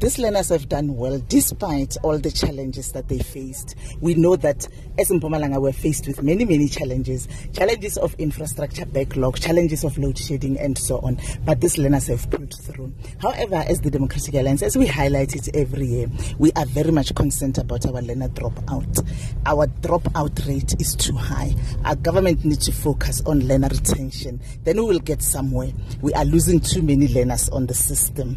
these learners have done well despite all the challenges that they faced. We know that as in Mpumalanga, we're faced with many, many challenges challenges of infrastructure backlog, challenges of load shedding, and so on. But these learners have pulled through. However, as the Democratic Alliance, as we highlight it every year, we are very much concerned about our learner dropout. Our dropout rate is too high. Our government needs to focus on learner retention. Then we will get somewhere. We are losing too many learners on the system.